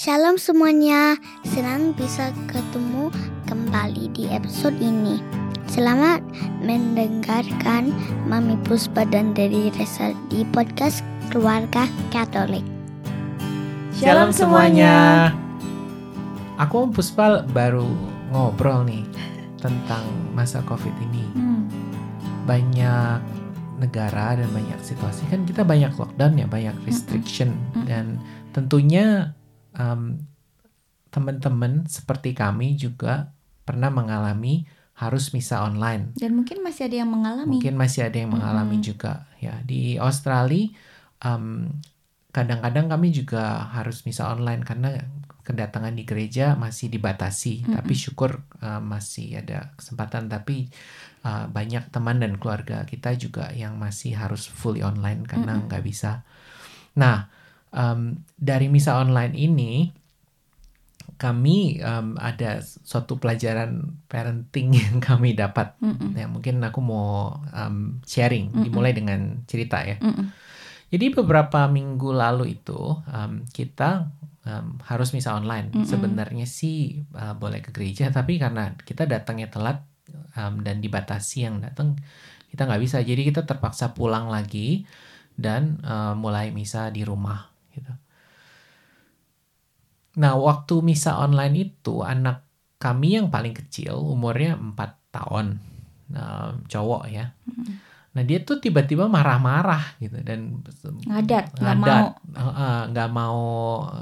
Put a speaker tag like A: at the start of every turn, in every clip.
A: Shalom semuanya, senang bisa ketemu kembali di episode ini. Selamat mendengarkan Mami Puspa dan Dedi Resa di podcast Keluarga Katolik.
B: Shalom semuanya. Aku Om Puspa baru ngobrol nih tentang masa Covid ini.
C: Hmm.
B: Banyak negara dan banyak situasi kan kita banyak lockdown ya, banyak restriction
C: Mm-mm.
B: dan tentunya um, teman-teman seperti kami juga pernah mengalami harus misa online.
C: Dan mungkin masih ada yang mengalami.
B: Mungkin masih ada yang mengalami
C: Mm-mm.
B: juga ya di Australia. um, kadang-kadang kami juga harus misa online karena kedatangan di gereja masih dibatasi.
C: Mm-mm.
B: Tapi syukur uh, masih ada kesempatan. Tapi uh, banyak teman dan keluarga kita juga yang masih harus fully online karena nggak bisa. Nah um, dari misa online ini kami um, ada suatu pelajaran parenting yang kami dapat
C: Mm-mm.
B: Ya, mungkin aku mau um, sharing,
C: Mm-mm.
B: dimulai dengan cerita ya.
C: Mm-mm.
B: Jadi beberapa minggu lalu itu um, kita um, harus misa online.
C: Mm-mm.
B: Sebenarnya sih uh, boleh ke gereja, tapi karena kita datangnya telat um, dan dibatasi yang datang, kita nggak bisa. Jadi kita terpaksa pulang lagi dan uh, mulai misa di rumah. Nah, waktu misa online itu anak kami yang paling kecil umurnya 4 tahun, um, cowok ya. Nah dia tuh tiba-tiba marah-marah gitu dan
C: Ngadat, nggak mau.
B: Nggak mau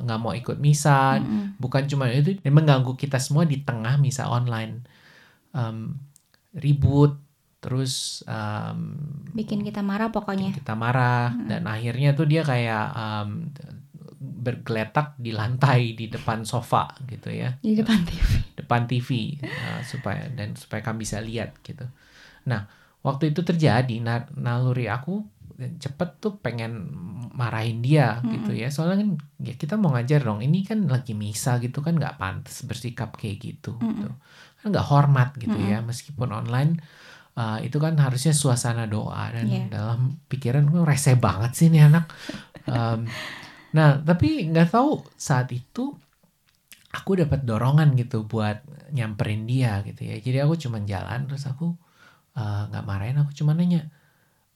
B: nggak mau ikut misa,
C: Mm-mm.
B: bukan cuma itu dia mengganggu kita semua di tengah misa online, Em, ribut, terus em,
C: Bikin kita marah pokoknya.
B: kita marah
C: Mm-mm.
B: dan akhirnya tuh dia kayak em, bergeletak di lantai di depan sofa gitu ya
C: Di depan TV.
B: depan TV uh, supaya dan supaya kami bisa lihat gitu. Nah waktu itu terjadi na- naluri aku cepet tuh pengen marahin dia
C: Mm-mm.
B: gitu ya soalnya kan ya kita mau ngajar dong ini kan lagi misa gitu kan nggak pantas bersikap kayak gitu
C: Mm-mm.
B: gitu. kan nggak hormat gitu
C: Mm-mm.
B: ya meskipun online uh, itu kan harusnya suasana doa dan
C: Iya.
B: dalam pikiran gue rese banget sih nih anak Um, nah tapi nggak tahu saat itu aku dapat dorongan gitu buat nyamperin dia gitu ya. Jadi aku cuman jalan terus aku eh, nggak marahin, aku cuma nanya,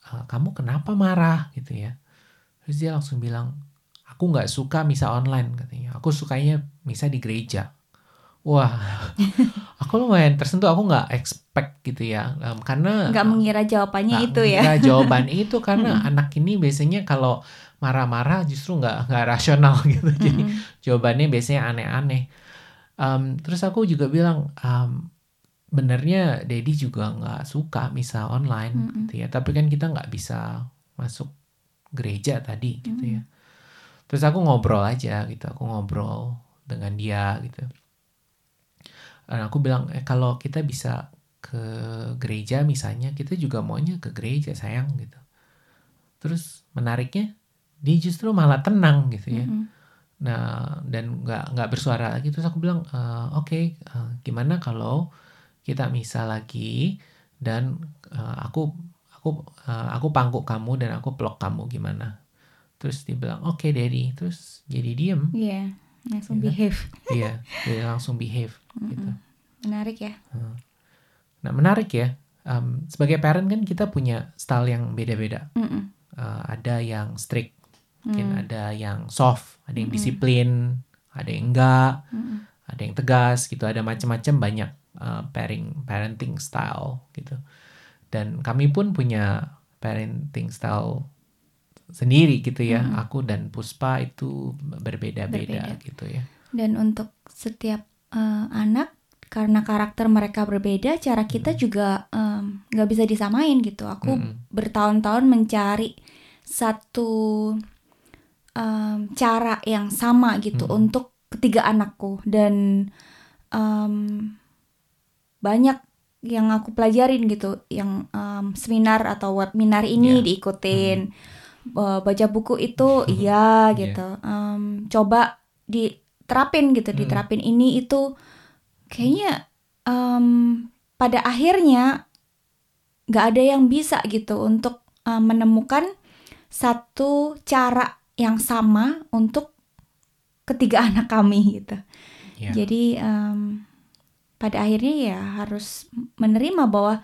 B: "Eh, kamu kenapa marah gitu ya? Terus dia langsung bilang, aku nggak suka misa online katanya. Aku sukanya misa di gereja. Wah, aku lumayan tersentuh. Aku nggak expect gitu ya, Em, karena
C: Nggak mengira jawabannya
B: nggak
C: itu ya.
B: mengira jawaban itu karena
C: Mm-mm.
B: anak ini biasanya kalau marah-marah justru nggak nggak rasional gitu. Jadi
C: Mm-mm.
B: jawabannya biasanya aneh-aneh. Em, terus aku juga bilang, em, benernya Dedi juga nggak suka misa online
C: Mm-mm.
B: gitu ya. Tapi kan kita nggak bisa masuk gereja tadi gitu
C: Mm.
B: ya. Terus aku ngobrol aja gitu, aku ngobrol dengan dia gitu. Dan aku bilang, eh kalau kita bisa ke gereja misalnya, kita juga maunya ke gereja sayang gitu. Terus menariknya, dia justru malah tenang gitu ya.
C: Mm-mm.
B: Nah, dan nggak nggak bersuara lagi. Terus aku bilang, "Eh, oke, eh, gimana kalau kita misal lagi dan eh, aku aku eh, aku pangku kamu dan aku peluk kamu gimana?" Terus dia bilang, "Oke, Daddy." Terus jadi diem.
C: Iya. Langsung
B: Iya kan?
C: behave.
B: Iya, dia langsung behave gitu.
C: Mm-mm. Menarik ya.
B: Nah, menarik ya. Em, sebagai parent kan kita punya style yang beda-beda.
C: Mm-mm.
B: Eh, ada yang strict, mungkin
C: Mm.
B: ada yang soft, ada yang
C: Mm-mm.
B: disiplin, ada yang enggak.
C: Mm-mm.
B: ada yang tegas gitu ada macam-macam banyak uh, parenting parenting style gitu dan kami pun punya parenting style sendiri gitu ya
C: Mm-mm.
B: aku dan Puspa itu berbeda-beda
C: Berbeda.
B: gitu ya
C: Dan untuk setiap eh, anak karena karakter mereka berbeda, cara kita
B: Mm.
C: juga nggak bisa disamain gitu. Aku
B: Mm-mm.
C: bertahun-tahun mencari satu em, cara yang sama gitu
B: Mm.
C: untuk ketiga anakku dan em, banyak yang aku pelajarin gitu, yang em, seminar atau webinar ini
B: Iya.
C: diikutin, Eh, baca buku itu iya
B: Iya.
C: gitu, Em, coba diterapin gitu,
B: Mm.
C: diterapin ini itu kayaknya em, pada akhirnya nggak ada yang bisa gitu untuk uh, menemukan satu cara yang sama untuk ketiga anak kami gitu.
B: Ya.
C: Jadi em, pada akhirnya ya harus menerima bahwa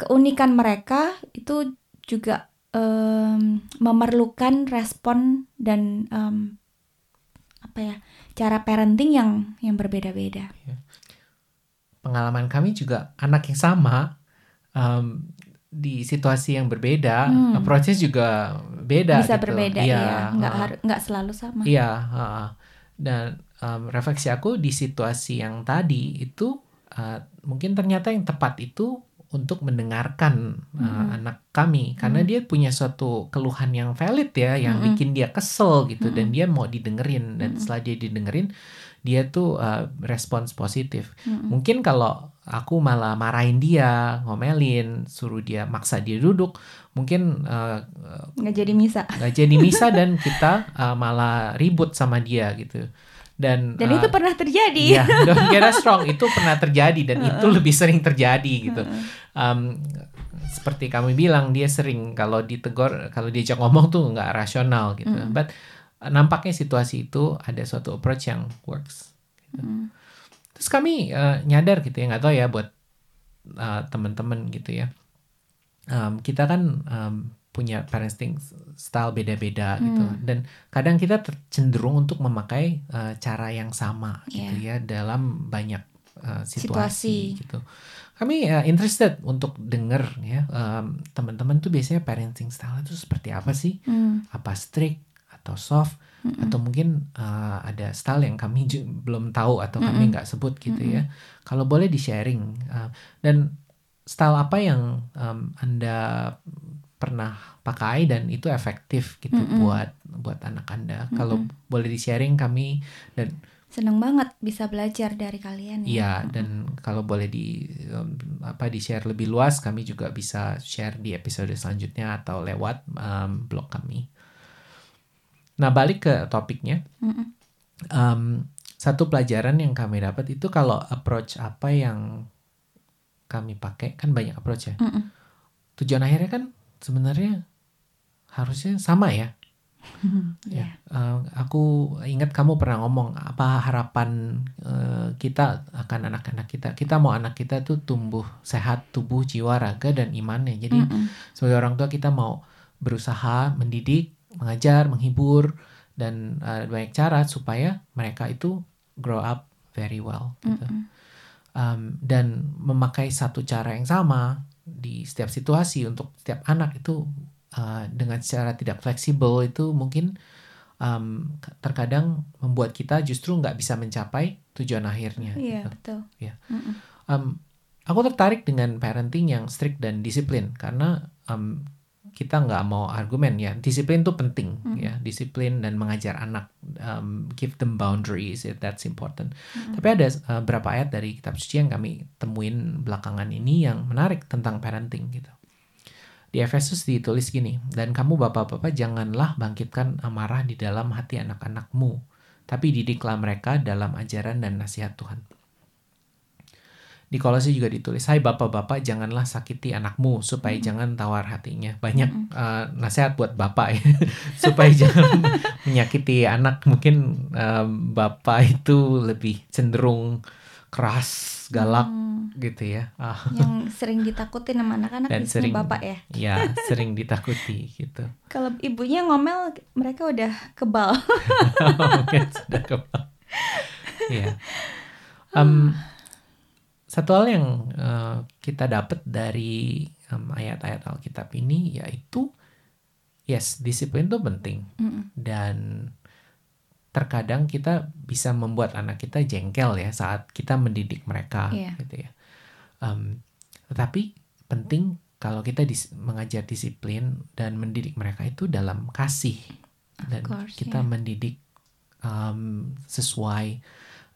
C: keunikan mereka itu juga em, memerlukan respon dan em, apa ya cara parenting yang yang berbeda-beda.
B: pengalaman kami juga anak yang sama um, di situasi yang berbeda,
C: Hmm.
B: approach-nya juga beda.
C: Bisa
B: gitu.
C: berbeda
B: Iya,
C: ya, nggak
B: uh,
C: nggak selalu sama.
B: Iya, uh, dan um, refleksi aku di situasi yang tadi itu uh, mungkin ternyata yang tepat itu untuk mendengarkan uh,
C: Mm-mm.
B: anak kami karena
C: Mm.
B: dia punya suatu keluhan yang valid ya yang
C: Mm-mm.
B: bikin dia kesel gitu dan
C: Mm-mm.
B: dia mau didengerin dan
C: Mm-mm.
B: setelah dia didengerin dia tuh uh, respons positif
C: Mm-mm.
B: Mungkin kalau aku malah marahin dia, ngomelin, suruh dia maksa dia duduk, mungkin uh,
C: nggak jadi misa.
B: nggak jadi misa dan kita uh, malah ribut sama dia gitu. Dan,
C: Dan
B: uh,
C: itu pernah terjadi.
B: Iya, don't get us wrong, itu pernah terjadi dan itu lebih sering terjadi gitu. Um, seperti kami bilang dia sering kalau ditegur, kalau diajak ngomong tuh nggak rasional gitu.
C: Mm.
B: But nampaknya situasi itu ada suatu approach yang works.
C: Mm.
B: Terus kami eh, nyadar gitu ya nggak tahu ya buat eh, teman-teman gitu ya. Em, kita kan em, punya parenting style beda-beda gitu
C: Hmm.
B: dan kadang kita cenderung untuk memakai eh, cara yang sama gitu
C: Iya.
B: ya dalam banyak eh, situasi,
C: Situasi.
B: gitu. Kami eh, interested untuk denger ya em, teman-teman tuh biasanya parenting style itu seperti apa sih?
C: Mm.
B: Apa strict atau soft?
C: Mm-mm.
B: atau mungkin uh, ada style yang kami belum tahu atau kami
C: Mm-mm.
B: nggak sebut gitu ya. Kalau boleh di sharing uh, dan style apa yang um, anda pernah pakai dan itu efektif gitu
C: Mm-mm.
B: buat buat anak anda. Kalau boleh di sharing kami dan
C: Seneng banget bisa belajar dari kalian ya.
B: iya dan kalau boleh di apa di share lebih luas kami juga bisa share di episode selanjutnya atau lewat um, blog kami. Nah balik ke topiknya. Um, satu pelajaran yang kami dapat itu kalau approach apa yang kami pakai kan banyak approach ya.
C: Mm-mm.
B: Tujuan akhirnya kan sebenarnya harusnya sama ya.
C: Iya.
B: Uh, aku ingat kamu pernah ngomong apa harapan uh, kita akan anak-anak kita. Kita mau anak kita tuh tumbuh sehat tubuh, jiwa, raga dan imannya. Jadi
C: Mm-mm.
B: sebagai orang tua kita mau berusaha mendidik, mengajar, menghibur dan uh, banyak cara supaya mereka itu grow up very well gitu.
C: Mm-mm.
B: Um, dan memakai satu cara yang sama di setiap situasi untuk setiap anak itu uh, dengan secara tidak fleksibel itu mungkin um, terkadang membuat kita justru nggak bisa mencapai tujuan akhirnya.
C: Iya
B: gitu.
C: betul.
B: Iya.
C: Mm-mm.
B: Um, aku tertarik dengan parenting yang strict dan disiplin karena um, kita nggak mau argumen ya. Disiplin itu penting
C: Hmm.
B: ya. Disiplin dan mengajar anak um, give them boundaries yeah, that's important.
C: Hmm.
B: tapi ada uh, beberapa ayat dari kitab suci yang kami temuin belakangan ini yang menarik tentang parenting gitu. Di Efesus ditulis gini dan kamu bapak-bapak janganlah bangkitkan amarah di dalam hati anak-anakmu tapi didiklah mereka dalam ajaran dan nasihat Tuhan di Kolose juga ditulis, Hai bapak-bapak janganlah sakiti anakmu supaya jangan tawar hatinya. Banyak uh, nasihat buat bapak ya, supaya jangan menyakiti anak. Mungkin um, bapak itu lebih cenderung keras, galak
C: Hmm,
B: gitu ya. Ah,
C: yang sering ditakutin sama anak-anak
B: Dan sering-
C: bapak ya.
B: ya sering ditakuti gitu.
C: Kalau ibunya ngomel mereka udah kebal.
B: Mungkin sudah kebal. Iya. Em, satu hal yang eh, kita dapat dari em, ayat-ayat Alkitab ini yaitu yes disiplin itu penting
C: Mm-mm.
B: dan terkadang kita bisa membuat anak kita jengkel ya saat kita mendidik mereka
C: Iya.
B: gitu ya. Em, tetapi penting kalau kita dis- mengajar disiplin dan mendidik mereka itu dalam kasih dan
C: course,
B: kita
C: iya.
B: mendidik em, sesuai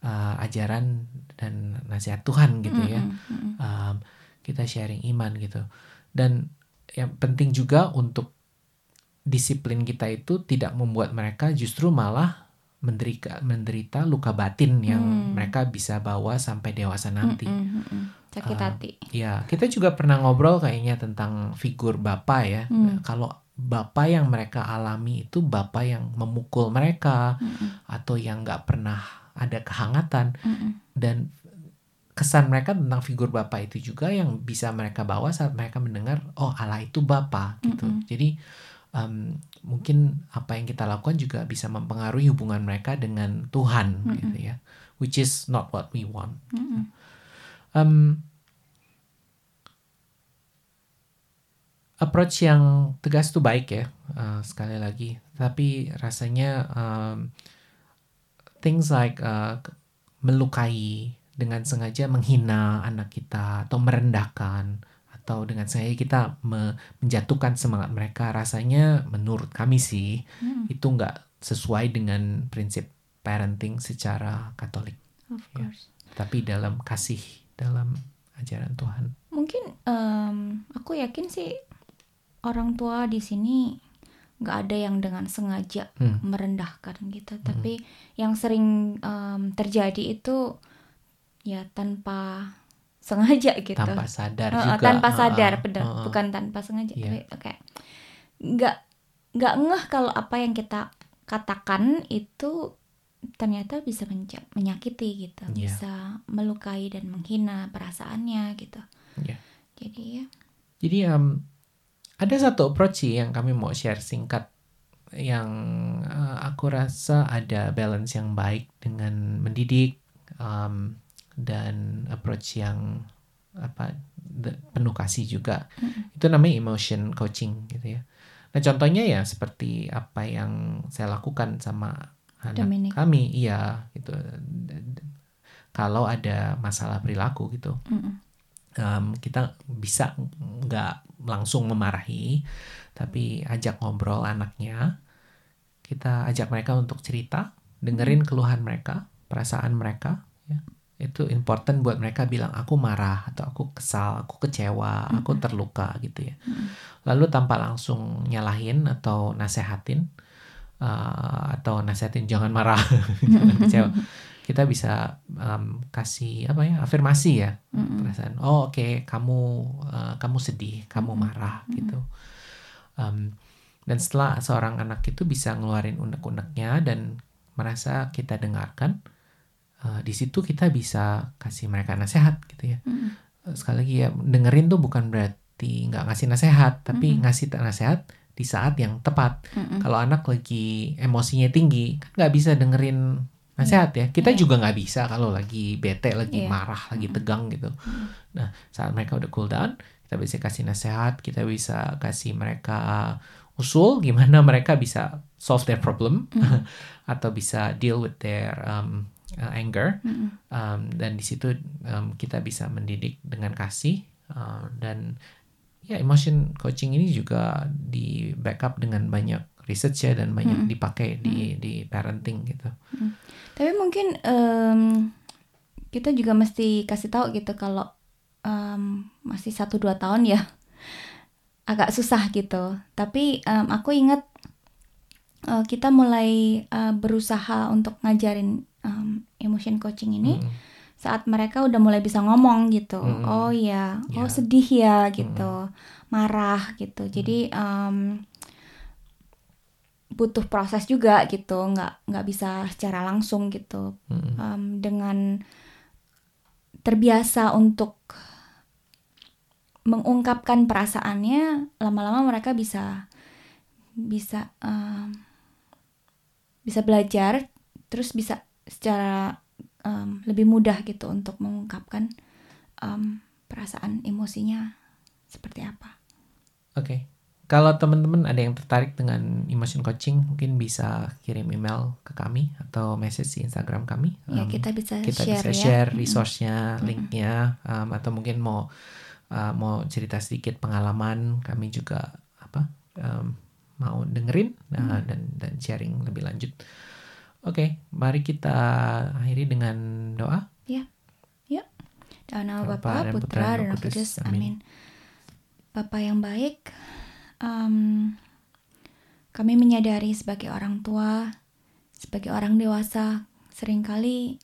B: uh, ajaran dan nasihat Tuhan gitu ya.
C: Mm-mm, mm-mm.
B: Um, kita sharing iman gitu. Dan yang penting juga untuk disiplin kita itu tidak membuat mereka justru malah menderita menderita luka batin yang
C: Hmm.
B: mereka bisa bawa sampai dewasa nanti.
C: Mm-mm, mm-mm. Sakit hati.
B: Ya, kita juga pernah ngobrol kayaknya tentang figur bapak ya.
C: Hmm.
B: Kalau bapak yang mereka alami itu bapak yang memukul mereka
C: Mm-mm.
B: atau yang nggak pernah ada kehangatan
C: Mm-mm.
B: dan kesan mereka tentang figur bapak itu juga yang bisa mereka bawa saat mereka mendengar oh Allah itu bapak gitu jadi em, mungkin apa yang kita lakukan juga bisa mempengaruhi hubungan mereka dengan Tuhan
C: Mm-mm.
B: gitu ya which is not what we want
C: Mm-mm.
B: Em, approach yang tegas itu baik ya eh, sekali lagi tapi rasanya em, things like eh, ke- melukai dengan sengaja menghina anak kita atau merendahkan atau dengan sengaja kita me- menjatuhkan semangat mereka rasanya menurut kami sih
C: Mm-mm.
B: itu nggak sesuai dengan prinsip parenting secara Katolik
C: Of
B: Ya.
C: course.
B: tapi dalam kasih dalam ajaran Tuhan
C: Mungkin em, aku yakin sih orang tua di sini nggak ada yang dengan sengaja
B: Hmm.
C: merendahkan gitu. Tapi yang sering em, terjadi itu ya tanpa sengaja gitu.
B: tanpa sadar
C: eh,
B: juga
C: tanpa sadar, benar.
B: ah, ah.
C: Bukan tanpa sengaja,
B: Iya.
C: tapi kayak nggak nggak ngeh kalau apa yang kita katakan itu ternyata bisa menyakiti gitu,
B: Iya.
C: bisa melukai dan menghina perasaannya gitu.
B: Iya.
C: Jadi ya,
B: Jadi em, ada satu approach sih yang kami mau share singkat yang eh, aku rasa ada balance yang baik dengan mendidik em, dan approach yang apa de- penuh kasih juga. Itu namanya emotion coaching gitu ya. Nah contohnya ya seperti apa yang saya lakukan sama anak
C: Dominic.
B: kami, iya gitu. Kalau ada masalah perilaku gitu,
C: Mm-mm.
B: Em, kita bisa nggak langsung memarahi, tapi ajak ngobrol anaknya. Kita ajak mereka untuk cerita, dengerin keluhan mereka, perasaan mereka. Ya. Itu important buat mereka bilang aku marah atau aku kesal, aku kecewa, aku terluka gitu ya. Lalu tanpa langsung nyalahin atau nasehatin eh, atau nasehatin jangan marah, jangan kecewa. Kita bisa em, kasih apa ya afirmasi ya
C: Mm-mm.
B: perasaan oh oke kamu uh, kamu sedih kamu marah gitu Um, dan setelah seorang anak itu bisa ngeluarin unek-uneknya dan merasa kita dengarkan uh, di situ kita bisa kasih mereka nasihat gitu ya
C: Mm-mm.
B: Uh, sekali lagi ya dengerin tuh bukan berarti nggak ngasih nasihat tapi
C: Mm-mm.
B: ngasih nasihat di saat yang tepat
C: Mm-mm.
B: kalau anak lagi emosinya tinggi kan nggak bisa dengerin nasihat ya kita
C: Iya.
B: juga nggak bisa kalau lagi bete lagi
C: Iya.
B: marah lagi tegang gitu nah saat mereka udah cool down kita bisa kasih nasihat kita bisa kasih mereka usul gimana mereka bisa solve their problem atau bisa deal with their um, uh, anger
C: Mm-mm.
B: Um, dan di situ um, kita bisa mendidik dengan kasih uh, dan ya emotion coaching ini juga di backup dengan banyak research ya dan banyak
C: Mm-mm.
B: dipakai di di parenting gitu.
C: Tapi mungkin em, kita juga mesti kasih tahu gitu kalau em, masih satu dua tahun ya agak susah gitu. Tapi em, aku ingat eh, kita mulai eh, berusaha untuk ngajarin em, emotion coaching ini
B: Mm,
C: saat mereka udah mulai bisa ngomong gitu.
B: Mm-mm.
C: Oh iya, oh
B: Ya.
C: sedih ya gitu, marah gitu. Jadi em, butuh proses juga gitu, nggak nggak bisa secara langsung gitu.
B: Mm,
C: um, dengan terbiasa untuk mengungkapkan perasaannya lama-lama mereka bisa bisa um, bisa belajar terus bisa secara um, lebih mudah gitu untuk mengungkapkan um, perasaan emosinya seperti apa.
B: Oke. Kalau teman-teman ada yang tertarik dengan emotion coaching, mungkin bisa kirim email ke kami atau message di Instagram kami.
C: ya
B: Um,
C: kita bisa
B: kita
C: share
B: bisa
C: ya
B: share
C: Mm-mm.
B: resource-nya, linknya, um, atau mungkin mau uh, mau cerita sedikit pengalaman, kami juga apa um, mau dengerin uh, dan dan sharing lebih lanjut. Oke, mari kita akhiri dengan doa.
C: Dalam nama
B: Bapa
C: Putra,
B: dan Roh. Kudus. Amin.
C: Amin. Bapa yang baik, em, kami menyadari sebagai orang tua, sebagai orang dewasa, sering kali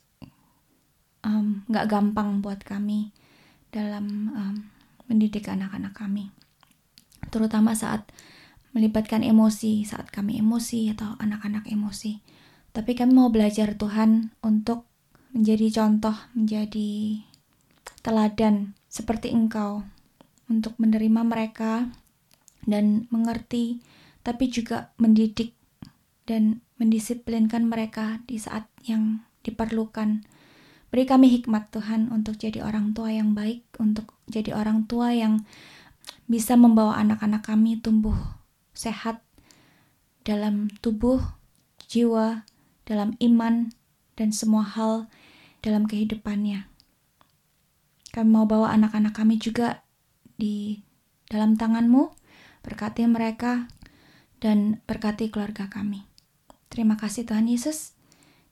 C: nggak gampang buat kami dalam em, mendidik anak-anak kami. Terutama saat melibatkan emosi saat kami emosi atau anak-anak emosi. Tapi kami mau belajar Tuhan untuk menjadi contoh, menjadi teladan seperti Engkau untuk menerima mereka dan mengerti, tapi juga mendidik dan mendisiplinkan mereka di saat yang diperlukan. Beri kami hikmat Tuhan untuk jadi orang tua yang baik, untuk jadi orang tua yang bisa membawa anak-anak kami tumbuh sehat dalam tubuh, jiwa, dalam iman, dan semua hal dalam kehidupannya. Kami mau bawa anak-anak kami juga di dalam tanganmu, berkati mereka, dan berkati keluarga kami. Terima kasih Tuhan Yesus.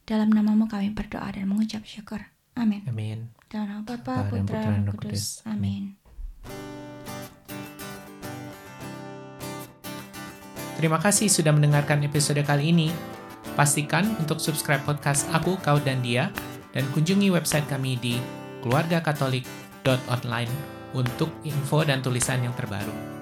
C: Dalam namamu kami berdoa dan mengucap syukur. Amin.
B: Amin.
C: Dalam nama Bapa, Putra,
B: dan.
C: Kudus. Amin.
B: Terima kasih sudah mendengarkan episode kali ini. Pastikan untuk subscribe podcast Aku, Kau, dan Dia, dan kunjungi website kami di keluargakatolik.online untuk info dan tulisan yang terbaru.